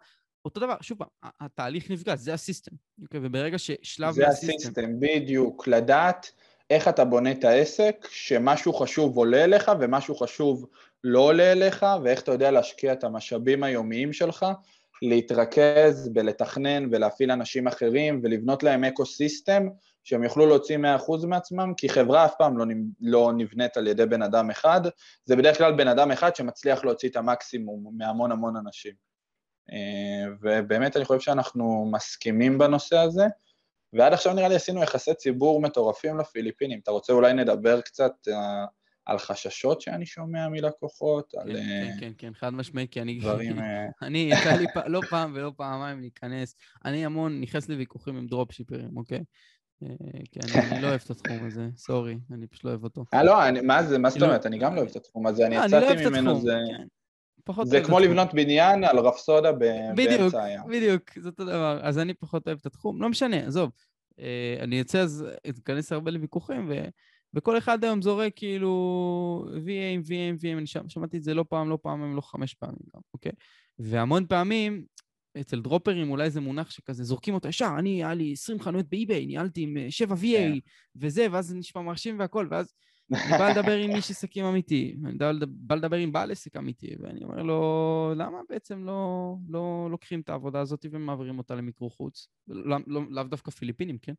[SPEAKER 1] אותו דבר, שוב פעם, התהליך נפגע, זה הסיסטם, אוקיי? וברגע ששלב
[SPEAKER 2] זה מה system... זה ה system, בדיוק, לדעת איך אתה בונה את העסק, שמשהו חשוב עולה אליך ומשהו חשוב לא עולה אליך, ואיך אתה יודע להשקיע את המשאבים היומיים שלך, להתרכז בלתכנן ולהפעיל אנשים אחרים ולבנות להם ecosystem שהם יוכלו להוציא 100% מעצמם, כי חברה אף פעם לא, לא נבנית על ידי בן אדם אחד, זה בדרך כלל בן אדם אחד שמצליח להוציא את המקסימום מהמון המון אנשים. אה, ובאמת אני חושב שאנחנו מסכימים בנושא הזה, ועד עכשיו נראה לי עשינו יחסי ציבור מטורפים לפיליפינים. אתה רוצה אולי נדבר קצת אה, על חששות שאני שומע מלקוחות, על...
[SPEAKER 1] כן, כן, כן, כן, חד משמעי, כי אני...
[SPEAKER 2] דברים...
[SPEAKER 1] אני, יצא לי לא פעם ולא פעמיים להיכנס, אני המון נכנס לוויכוחים עם דרופשיפרים, אוקיי? כי אני לא אוהב את התחום הזה, סורי, אני פשוט לא אוהב אותו.
[SPEAKER 2] אה, לא, מה זה, מה זאת אומרת? אני גם לא אוהב את התחום הזה, אני יצאתי ממנו, זה... פחות זה כמו לבנות בניין על רפסודה באמצע הים.
[SPEAKER 1] בדיוק, זה אותו דבר. אז אני פחות אוהב את התחום. לא משנה, עזוב. אה, אני יוצא אז, אכנס הרבה לוויכוחים. וכל אחד היום זורק כאילו VM, VM, VM, אני שמעתי את זה לא פעם, לא פעם, לא חמש פעמים גם, אוקיי? והמון פעמים, אצל דרופרים אולי זה מונח שכזה, זורקים אותו ישר, אני, היה לי 20 חנויות באי-ביי, ניהלתי עם 7 VA כן. וזה, ואז זה נשמע מרשים והכל, ואז אני בא לדבר עם איש עסקים אמיתי, אני בא לדבר עם בעל עסק אמיתי, ואני אומר לו, למה בעצם לא, לא לוקחים את העבודה הזאת ומעבירים אותה למיקרו חוץ? לא, לא, לאו דווקא פיליפינים, כן?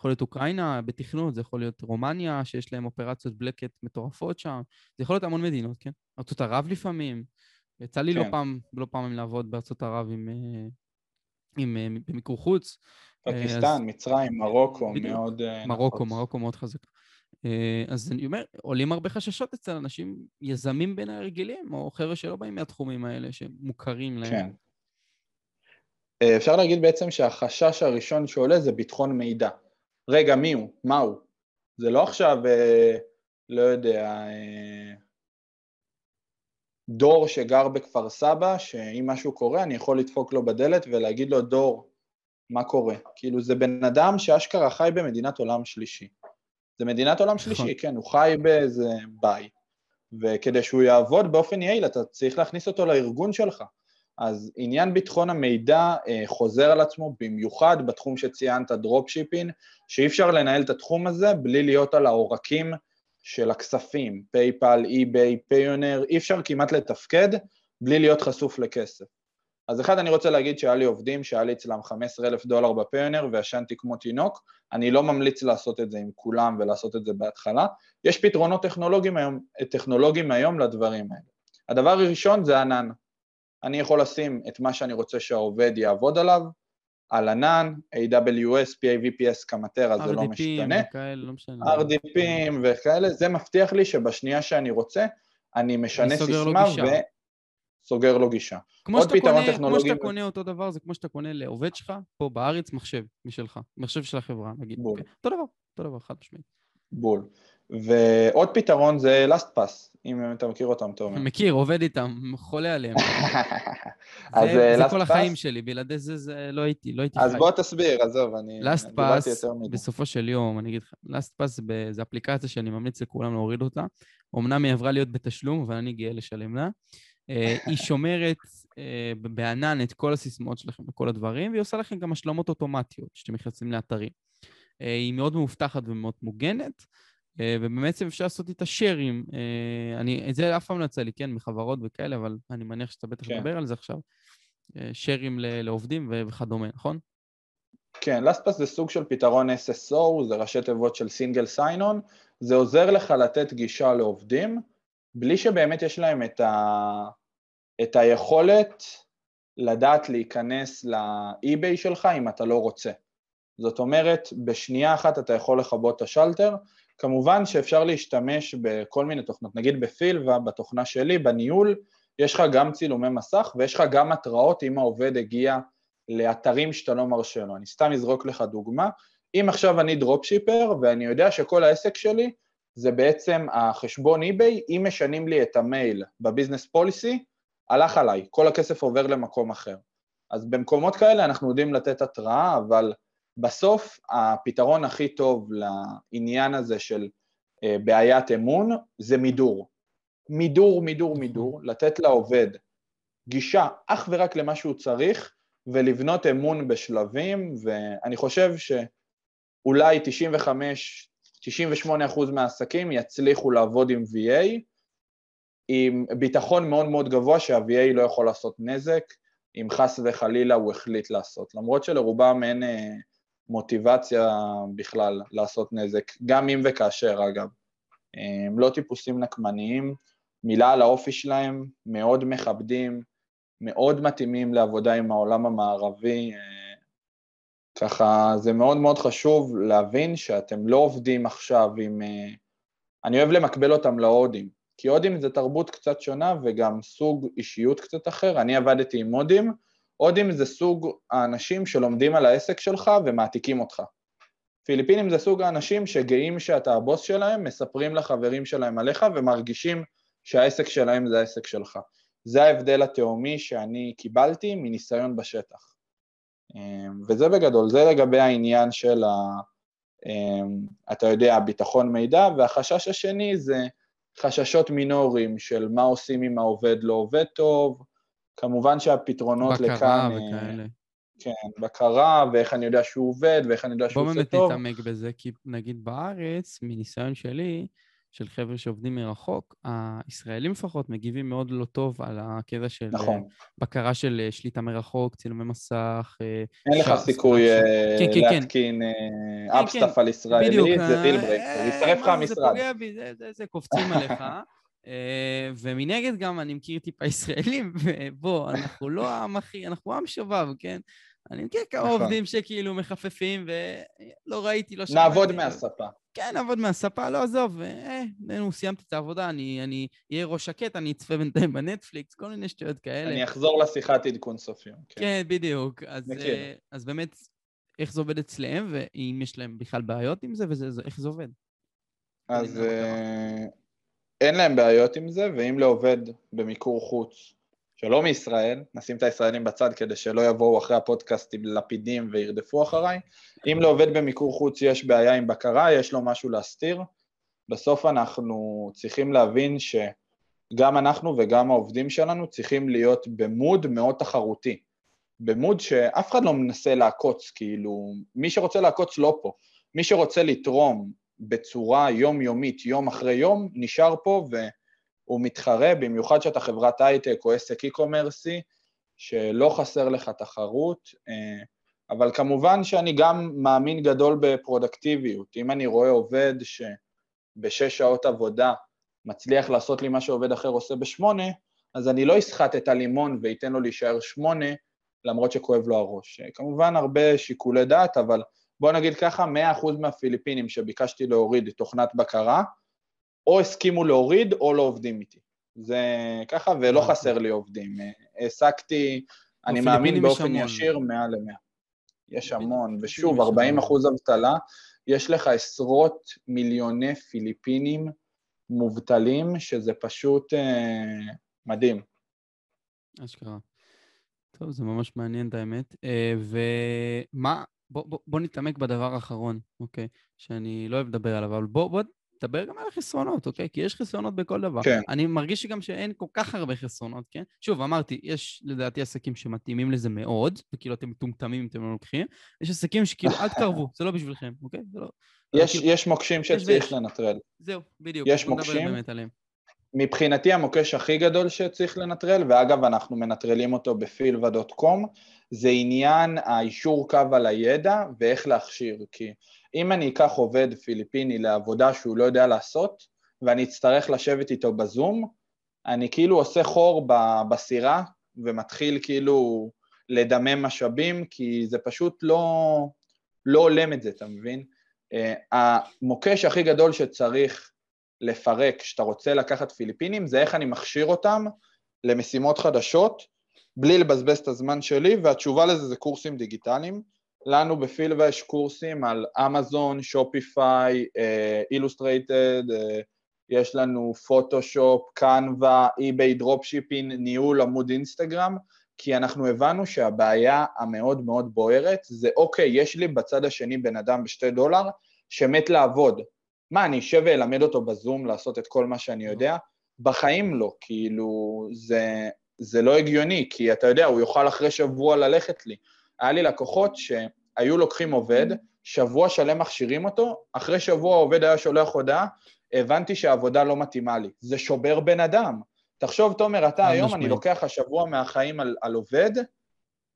[SPEAKER 1] יכול להיות אוקראינה בתכנות, זה יכול להיות רומניה, שיש להם אופרציות בלקט מטורפות שם, זה יכול להיות המון מדינות, כן? ארצות ערב לפעמים. יצא לי לא כן. לא פעם, לא פעמים לעבוד בארצות ערב עם, אה, עם, עם אה, במיקור חוץ.
[SPEAKER 2] פקיסטן, אז... מצרים, מרוקו, בדיוק. מאוד...
[SPEAKER 1] מרוקו, נפוץ. מרוקו מאוד חזק. אה, אז אני אומר, עולים הרבה חששות אצל אנשים יזמים בין הרגילים, או חבר'ה שלא באים מהתחומים האלה, שמוכרים להם. כן.
[SPEAKER 2] אה, אפשר להגיד בעצם שהחשש הראשון שעולה זה ביטחון מידע. רגע, מי הוא? מה הוא? זה לא עכשיו, אה, לא יודע, דור שגר בכפר סבא, שאם משהו קורה אני יכול לדפוק לו בדלת ולהגיד לו, דור, מה קורה? כאילו זה בן אדם שאשכרה חי במדינת עולם שלישי. זה מדינת עולם שלישי, נכון. כן, הוא חי באיזה בית, וכדי שהוא יעבוד באופן יעיל אתה צריך להכניס אותו לארגון שלך. אז עניין ביטחון המידע אה, חוזר על עצמו, במיוחד בתחום שציינת, דרופשיפין, שאי אפשר לנהל את התחום הזה בלי להיות על העורקים של הכספים, PayPal, eBay, Payoneer, אי אפשר כמעט לתפקד בלי להיות חשוף לכסף. אז אחד, אני רוצה להגיד שהיה לי עובדים שהיה לי אצלם 15 אלף דולר ב Payoneer וישנתי כמו תינוק, אני לא ממליץ לעשות את זה עם כולם ולעשות את זה בהתחלה. יש פתרונות טכנולוגיים היום, טכנולוגיים היום לדברים האלה. הדבר הראשון זה ענן. אני יכול לשים את מה שאני רוצה שהעובד יעבוד עליו, על ענן, AWS, VPS כמטרה, זה לא משתנה.
[SPEAKER 1] כאלה, לא משנה.
[SPEAKER 2] RDPים וכאלה, זה מבטיח לי שבשנייה שאני רוצה, אני משנה סיסמה ו... סוגר לו גישה.
[SPEAKER 1] כמו שאתה, קונה. כמו שאתה קונה אותו דבר, זה כמו שאתה קונה לעובד שלך, פה בארץ, מחשב משלך, מחשב של החברה, נגיד. בול. Okay. אוקיי. אותו דבר, אותו דבר, חד משמעית.
[SPEAKER 2] בול. ועוד פתרון זה LastPass, אם אתה מכיר אותם טוב.
[SPEAKER 1] מכיר, עובד איתם, חולה עליהם. אז זה, זה כל החיים שלי, בלעדי זה, זה לא הייתי, לא הייתי
[SPEAKER 2] אז חי. בוא תסביר, עזוב, אני
[SPEAKER 1] יותר מדי. בסופו של יום, אני אגיד לך, LastPass זה אפליקציה שאני ממליץ לכולם להוריד אותה. אמנם היא עברה להיות בתשלום, אבל אני גאה לשלם לה. אה, היא שומרת אה, בענן את כל הסיסמאות שלכם וכל הדברים, והיא עושה לכם גם השלמות אוטומטיות כשאתם נכנסים לאתרים. אה, היא מאוד מאובטחת ומאוד מוגנת, ובעצם אפשר לעשות איתה שרים. אני, את זה אף פעם לא יצא לי, כן, מחברות וכאלה, אבל אני מניח שאתה בטח מדבר כן. על זה עכשיו. שרים לעובדים וכדומה, נכון?
[SPEAKER 2] כן, LastPass זה סוג של פתרון SSO, זה ראשי תיבות של סינגל סיינון, זה עוזר לך לתת גישה לעובדים, בלי שבאמת יש להם את, ה... את היכולת לדעת להיכנס לאי-ביי שלך אם אתה לא רוצה. זאת אומרת, בשנייה אחת אתה יכול לכבות את השלטר, כמובן שאפשר להשתמש בכל מיני תוכנות, נגיד בפילבה, בתוכנה שלי, בניהול, יש לך גם צילומי מסך ויש לך גם התראות אם העובד הגיע לאתרים שאתה לא מרשה לו. אני סתם אזרוק לך דוגמה, אם עכשיו אני דרופשיפר ואני יודע שכל העסק שלי זה בעצם החשבון eBay, אם משנים לי את המייל בביזנס פוליסי, הלך עליי, כל הכסף עובר למקום אחר. אז במקומות כאלה אנחנו יודעים לתת התראה, אבל בסוף הפתרון הכי טוב לעניין הזה של אה, בעיית אמון זה מידור. מידור, מידור. מידור, לתת לעובד גישה אך ורק למה שהוא צריך ולבנות אמון בשלבים, ואני חושב שאולי 95, 98 אחוז מהעסקים יצליחו לעבוד עם VA, עם ביטחון מאוד מאוד גבוה שה-VA לא יכול לעשות נזק, אם חס וחלילה הוא החליט לעשות, למרות שלרובם אין אה, מוטיבציה בכלל לעשות נזק, גם אם וכאשר אגב. הם לא טיפוסים נקמניים, מילה על האופי שלהם, מאוד מכבדים, מאוד מתאימים לעבודה עם העולם המערבי, ככה זה מאוד מאוד חשוב להבין שאתם לא עובדים עכשיו עם... אה, אני אוהב למקבל אותם להודים, כי הודים זה תרבות קצת שונה וגם סוג אישיות קצת אחר, אני עבדתי עם הודים, הודים זה סוג האנשים שלומדים על העסק שלך ומעתיקים אותך. פיליפינים זה סוג האנשים שגאים שאתה הבוס שלהם, מספרים לחברים שלהם עליך ומרגישים שהעסק שלהם זה העסק שלך. זה ההבדל התהומי שאני קיבלתי מניסיון בשטח. אמ, וזה בגדול, זה לגבי העניין של, ה, אמ, אתה יודע, ביטחון מידע, והחשש השני זה חששות מינוריים של מה עושים אם העובד לא עובד טוב, כמובן שהפתרונות
[SPEAKER 1] בקרה לכאן... בקרה אה, וכאלה.
[SPEAKER 2] כן, בקרה, ואיך אני יודע שהוא עובד, ואיך אני יודע שהוא עושה טוב.
[SPEAKER 1] בוא באמת נתעמק בזה, כי נגיד בארץ, מניסיון שלי, של חבר'ה שעובדים מרחוק, הישראלים לפחות מגיבים מאוד לא טוב על הקטע של נכון. בקרה של אה, שליטה מרחוק, צילומי מסך.
[SPEAKER 2] אה, אין לך סיכוי כן, כן, כן. להתקין Hubstaff על ישראלי, זה deal breaker, ישרף לך המשרד.
[SPEAKER 1] זה פוגע בי, זה קופצים עליך. ומנגד גם אני מכיר טיפה ישראלים, ובוא, אנחנו לא העם הכי, אנחנו עם שובב, כן? אני מכיר כמה נכון. עובדים שכאילו מחפפים, ולא ראיתי, לא
[SPEAKER 2] שמעתי. נעבוד מהספה.
[SPEAKER 1] כן, נעבוד מהספה, לא, עזוב, אה, נו, סיימתי את העבודה, אני אהיה ראש שקט, אני אצפה בינתיים בנטפליקס, כל מיני שטויות כאלה.
[SPEAKER 2] אני אחזור לשיחת עדכון סוף יום.
[SPEAKER 1] כן, כן בדיוק. אז, אה, אז באמת, איך זה עובד אצלם, ואם יש להם בכלל בעיות עם זה, ואיך זה עובד.
[SPEAKER 2] אז אה, אין להם בעיות עם זה, ואם לעובד במיקור חוץ שלא מישראל, נשים את הישראלים בצד כדי שלא יבואו אחרי הפודקאסט עם לפידים וירדפו אחריי, אם לעובד במיקור חוץ יש בעיה עם בקרה, יש לו משהו להסתיר, בסוף אנחנו צריכים להבין שגם אנחנו וגם העובדים שלנו צריכים להיות במוד מאוד תחרותי, במוד שאף אחד לא מנסה לעקוץ, כאילו, מי שרוצה לעקוץ לא פה, מי שרוצה לתרום בצורה יומיומית, יום אחרי יום, נשאר פה ו... הוא מתחרה, במיוחד שאתה חברת הייטק או עסק אי-קומרסי, שלא חסר לך תחרות, אה, אבל כמובן שאני גם מאמין גדול בפרודקטיביות. אם אני רואה עובד שבשש שעות עבודה מצליח לעשות לי מה שעובד אחר עושה בשמונה, אז אני לא אסחט את הלימון ואתן לו להישאר שמונה, למרות שכואב לו הראש. כמובן הרבה שיקולי דעת, אבל בוא נגיד ככה, 100% מהפיליפינים שביקשתי להוריד תוכנת בקרה, או הסכימו להוריד או לא עובדים איתי. זה ככה, ולא אוקיי. חסר לי עובדים. העסקתי, אני מאמין באופן ישיר, מעל למאה. יש המון, ושוב, 40 אחוז אבטלה, יש לך עשרות מיליוני פיליפינים מובטלים, שזה פשוט אה, מדהים.
[SPEAKER 1] אשכרה. טוב, זה ממש מעניין את האמת. אה, ומה, בוא, בוא, בוא נתעמק בדבר האחרון, אוקיי? שאני לא אוהב לדבר עליו, אבל בוא, בוא דבר גם על החסרונות, אוקיי? כי יש חסרונות בכל דבר. כן. אני מרגיש שגם שאין כל כך הרבה חסרונות, כן? שוב, אמרתי, יש לדעתי עסקים שמתאימים לזה מאוד, וכאילו אתם מטומטמים אם אתם לא לוקחים, יש עסקים שכאילו, אל תקרבו, זה לא בשבילכם, אוקיי? זה לא...
[SPEAKER 2] יש, כאילו, יש מוקשים שצריך לנטרל.
[SPEAKER 1] זהו, בדיוק.
[SPEAKER 2] יש מוקשים. מבחינתי המוקש הכי גדול שצריך לנטרל, ואגב אנחנו מנטרלים אותו בפילבה.קום, זה עניין האישור קו על הידע ואיך להכשיר, כי אם אני אקח עובד פיליפיני לעבודה שהוא לא יודע לעשות, ואני אצטרך לשבת איתו בזום, אני כאילו עושה חור בסירה ומתחיל כאילו לדמם משאבים, כי זה פשוט לא, לא הולם את זה, אתה מבין? Uh, המוקש הכי גדול שצריך לפרק כשאתה רוצה לקחת פיליפינים זה איך אני מכשיר אותם למשימות חדשות בלי לבזבז את הזמן שלי, והתשובה לזה זה קורסים דיגיטליים. לנו בפילבה יש קורסים על אמזון, Shopify, Illustrator, יש לנו פוטושופ, Canva, eBay dropshipping, ניהול עמוד אינסטגרם, כי אנחנו הבנו שהבעיה המאוד מאוד בוערת זה אוקיי, יש לי בצד השני בן אדם בשתי דולר שמת לעבוד. מה, אני אשב ואלמד אותו בזום לעשות את כל מה שאני יודע? בחיים לא, כאילו, זה, זה לא הגיוני, כי אתה יודע, הוא יוכל אחרי שבוע ללכת לי. היה לי לקוחות שהיו לוקחים עובד, שבוע שלם מכשירים אותו, אחרי שבוע העובד היה שולח הודעה, הבנתי שהעבודה לא מתאימה לי. זה שובר בן אדם. תחשוב, תומר, אתה היום, משמעית. אני לוקח השבוע מהחיים על, על עובד,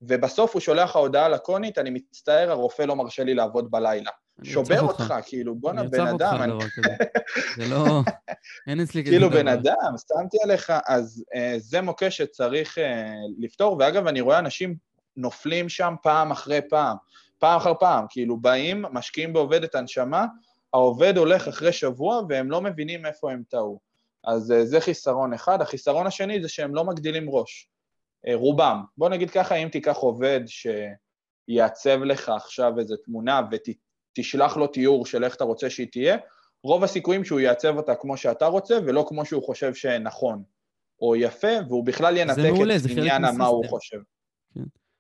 [SPEAKER 2] ובסוף הוא שולח לך הודעה לקונית, אני מצטער, הרופא לא מרשה לי לעבוד בלילה. שובר אותך, אותך, כאילו, בואנה, בן אדם. אני
[SPEAKER 1] ארצח אותך לדבר כזה. זה לא... אין אצלי
[SPEAKER 2] כזה כאילו, בן אדם, שמתי עליך, אז uh, זה מוקש שצריך uh, לפתור, ואגב, אני רואה אנשים נופלים שם פעם אחרי פעם, פעם אחר פעם, כאילו, באים, משקיעים בעובד את הנשמה, העובד הולך אחרי שבוע והם לא מבינים איפה הם טעו. אז uh, זה חיסרון אחד. החיסרון השני זה שהם לא מגדילים ראש. Uh, רובם. בוא נגיד ככה, אם תיקח עובד שיעצב לך עכשיו איזו תמונה ותשלח לו תיאור של איך אתה רוצה שהיא תהיה, רוב הסיכויים שהוא יעצב אותה כמו שאתה רוצה ולא כמו שהוא חושב שנכון או יפה, והוא בכלל ינתק את עניין מה הוא חושב.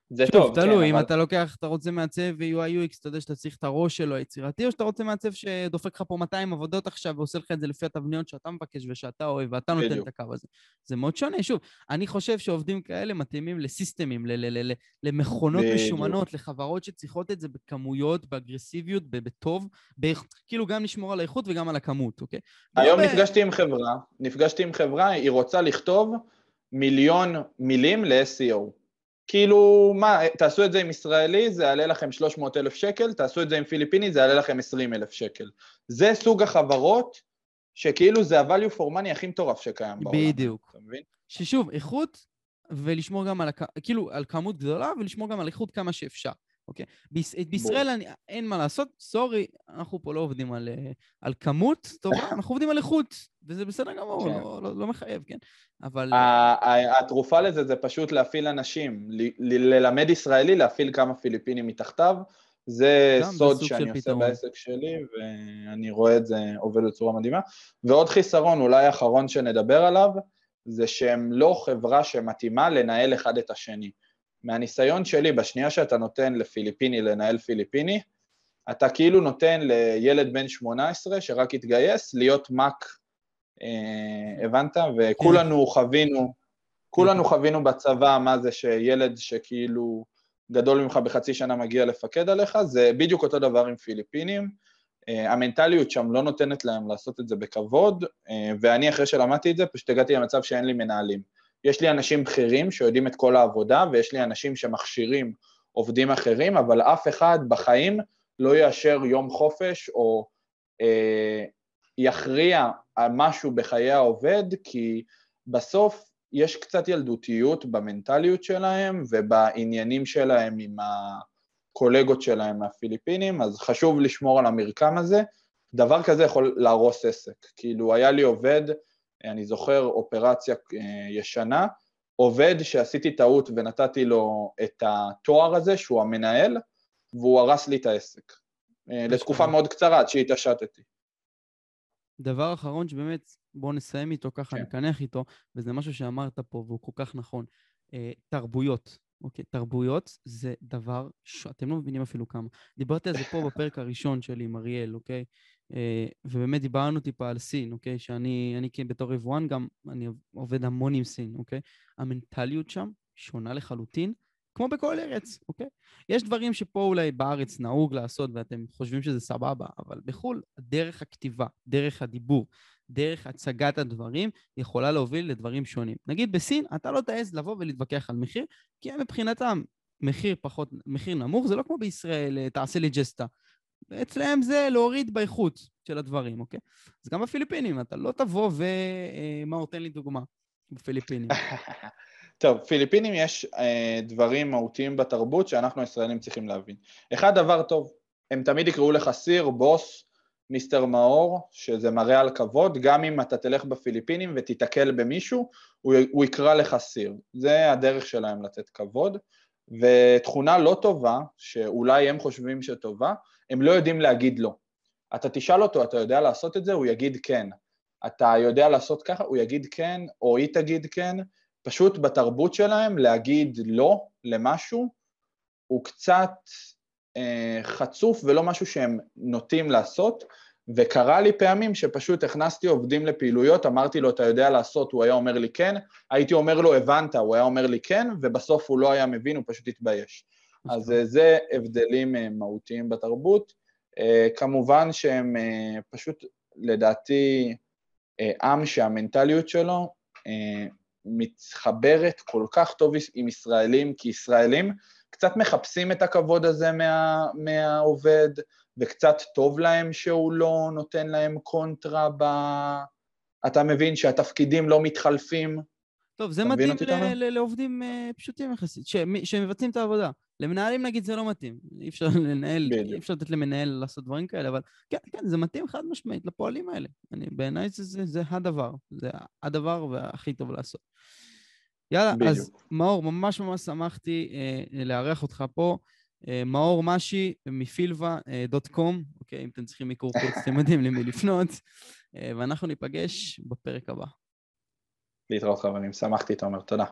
[SPEAKER 2] כן.
[SPEAKER 1] זה טוב, כן, תלוי, אם אתה לוקח, אתה רוצה מעצב UI UX, אתה יודע שאתה צריך את הראש שלו היצירתי, או שאתה רוצה מעצב שדופק לך פה 200 עבודות עכשיו ועושה לך את זה לפי התבניות שאתה מבקש ושאתה אוהב, ואתה נותן את הקו הזה. זה מאוד שונה. שוב, אני חושב שעובדים כאלה מתאימים לסיסטמים, למכונות משומנות, לחברות שצריכות את זה בכמויות, באגרסיביות, בטוב, כאילו גם לשמור על האיכות וגם על הכמות, אוקיי?
[SPEAKER 2] היום נפגשתי עם חברה, נפגשתי עם חברה, היא רוצה לכתוב מיליון מילים ל-SEO. כאילו, מה, תעשו את זה עם ישראלי, זה יעלה לכם 300 אלף שקל, תעשו את זה עם פיליפיני, זה יעלה לכם 20 אלף שקל. זה סוג החברות שכאילו זה ה-value for money הכי מטורף שקיים בעולם.
[SPEAKER 1] בדיוק. אתה מבין? ששוב, איכות ולשמור גם על, כאילו, על כמות גדולה ולשמור גם על איכות כמה שאפשר. אוקיי? ביש, בישראל אני, אין מה לעשות, סורי, אנחנו פה לא עובדים על, אה, על כמות טובה, אנחנו עובדים על איכות, וזה בסדר גמור, כן. לא, לא, לא מחייב, כן? אבל...
[SPEAKER 2] התרופה לזה זה פשוט להפעיל אנשים, ללמד ישראלי להפעיל כמה פיליפינים מתחתיו, זה סוד שאני עושה פתרון. בעסק שלי, ואני רואה את זה עובד בצורה מדהימה. ועוד חיסרון, אולי האחרון שנדבר עליו, זה שהם לא חברה שמתאימה לנהל אחד את השני. מהניסיון שלי, בשנייה שאתה נותן לפיליפיני לנהל פיליפיני, אתה כאילו נותן לילד בן 18 שרק התגייס להיות מאק, אה, הבנת? וכולנו חווינו, כולנו חווינו בצבא מה זה שילד שכאילו גדול ממך בחצי שנה מגיע לפקד עליך, זה בדיוק אותו דבר עם פיליפינים. אה, המנטליות שם לא נותנת להם לעשות את זה בכבוד, אה, ואני אחרי שלמדתי את זה פשוט הגעתי למצב שאין לי מנהלים. יש לי אנשים בכירים שיודעים את כל העבודה, ויש לי אנשים שמכשירים עובדים אחרים, אבל אף אחד בחיים לא יאשר יום חופש או אה, יכריע משהו בחיי העובד, כי בסוף יש קצת ילדותיות במנטליות שלהם ובעניינים שלהם עם הקולגות שלהם מהפיליפינים, אז חשוב לשמור על המרקם הזה. דבר כזה יכול להרוס עסק. כאילו, היה לי עובד, אני זוכר אופרציה אה, ישנה, עובד שעשיתי טעות ונתתי לו את התואר הזה, שהוא המנהל, והוא הרס לי את העסק. אה, לתקופה מאוד קצרה, עד שהתעשתתי.
[SPEAKER 1] דבר אחרון שבאמת, בואו נסיים איתו ככה, כן. נקנח איתו, וזה משהו שאמרת פה והוא כל כך נכון. אה, תרבויות, אוקיי? תרבויות זה דבר שאתם לא מבינים אפילו כמה. דיברתי על זה פה בפרק הראשון שלי עם אריאל, אוקיי? אה, ובאמת דיברנו טיפה על סין, אוקיי? שאני אני בתור יבואן גם, אני עובד המון עם סין, אוקיי? המנטליות שם שונה לחלוטין, כמו בכל ארץ, אוקיי? יש דברים שפה אולי בארץ נהוג לעשות ואתם חושבים שזה סבבה, אבל בחו"ל, דרך הכתיבה, דרך הדיבור, דרך הצגת הדברים, יכולה להוביל לדברים שונים. נגיד בסין, אתה לא תעז לבוא ולהתווכח על מחיר, כי מבחינתם מחיר פחות, מחיר נמוך, זה לא כמו בישראל, אה, תעשה לי ג'סטה. אצלם זה להוריד באיכות של הדברים, אוקיי? אז גם בפיליפינים, אתה לא תבוא ו... אה, מאור, תן לי דוגמה בפיליפינים.
[SPEAKER 2] טוב, פיליפינים יש אה, דברים מהותיים בתרבות שאנחנו הישראלים צריכים להבין. אחד, דבר טוב, הם תמיד יקראו לך סיר, בוס, מיסטר מאור, שזה מראה על כבוד, גם אם אתה תלך בפיליפינים ותיתקל במישהו, הוא, הוא יקרא לך סיר. זה הדרך שלהם לתת כבוד. ותכונה לא טובה, שאולי הם חושבים שטובה, הם לא יודעים להגיד לא. אתה תשאל אותו, אתה יודע לעשות את זה? הוא יגיד כן. אתה יודע לעשות ככה? הוא יגיד כן, או היא תגיד כן, פשוט בתרבות שלהם להגיד לא למשהו הוא קצת אה, חצוף ולא משהו שהם נוטים לעשות, וקרה לי פעמים שפשוט הכנסתי עובדים לפעילויות, אמרתי לו, אתה יודע לעשות, הוא היה אומר לי כן, הייתי אומר לו, הבנת, הוא היה אומר לי כן, ובסוף הוא לא היה מבין, הוא פשוט התבייש. אז אה, זה הבדלים אה, מהותיים בתרבות. אה, כמובן שהם פשוט, לדעתי, עם שהמנטליות שלו מתחברת כל כך טוב עם ישראלים, כי ישראלים קצת מחפשים את הכבוד הזה מה, מהעובד, וקצת טוב להם שהוא לא נותן להם קונטרה ב... אתה מבין שהתפקידים לא מתחלפים?
[SPEAKER 1] טוב, זה מתאים ל- ל- לעובדים uh, פשוטים יחסית, ש- שמבצעים את העבודה. למנהלים נגיד זה לא מתאים. אי אפשר לנהל, אי אפשר לתת למנהל לעשות דברים כאלה, אבל כן, כן, זה מתאים חד משמעית לפועלים האלה. אני, בעיניי זה, זה, זה הדבר, זה הדבר והכי טוב לעשות. יאללה, בדיוק. אז מאור, ממש ממש שמחתי אה, לארח אותך פה. אה, מאור משי מפילבה דוט קום, אוקיי, אם אתם צריכים מיקור חוץ, אתם יודעים למי לפנות, אה, ואנחנו ניפגש בפרק הבא.
[SPEAKER 2] להתראות חברים, שמחתי, תומר, תודה.